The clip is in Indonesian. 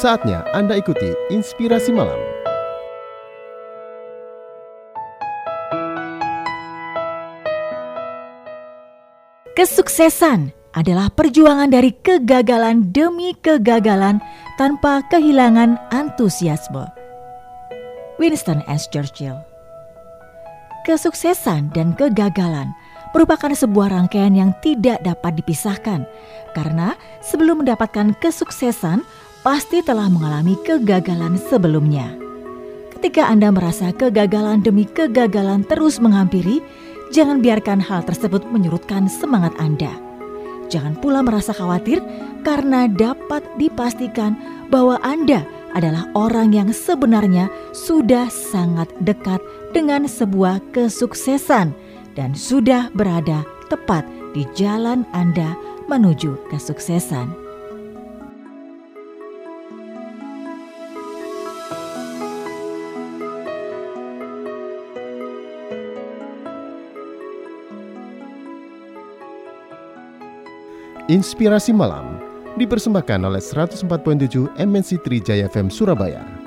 Saatnya Anda ikuti Inspirasi Malam. Kesuksesan adalah perjuangan dari kegagalan demi kegagalan tanpa kehilangan antusiasme. Winston S. Churchill Kesuksesan dan kegagalan merupakan sebuah rangkaian yang tidak dapat dipisahkan, karena sebelum mendapatkan kesuksesan, pasti telah mengalami kegagalan sebelumnya. Ketika Anda merasa kegagalan demi kegagalan terus menghampiri, jangan biarkan hal tersebut menyurutkan semangat Anda. Jangan pula merasa khawatir karena dapat dipastikan bahwa Anda adalah orang yang sebenarnya sudah sangat dekat dengan sebuah kesuksesan dan sudah berada tepat di jalan Anda menuju kesuksesan. Inspirasi Malam dipersembahkan oleh 104.7 MNC Trijaya FM Surabaya.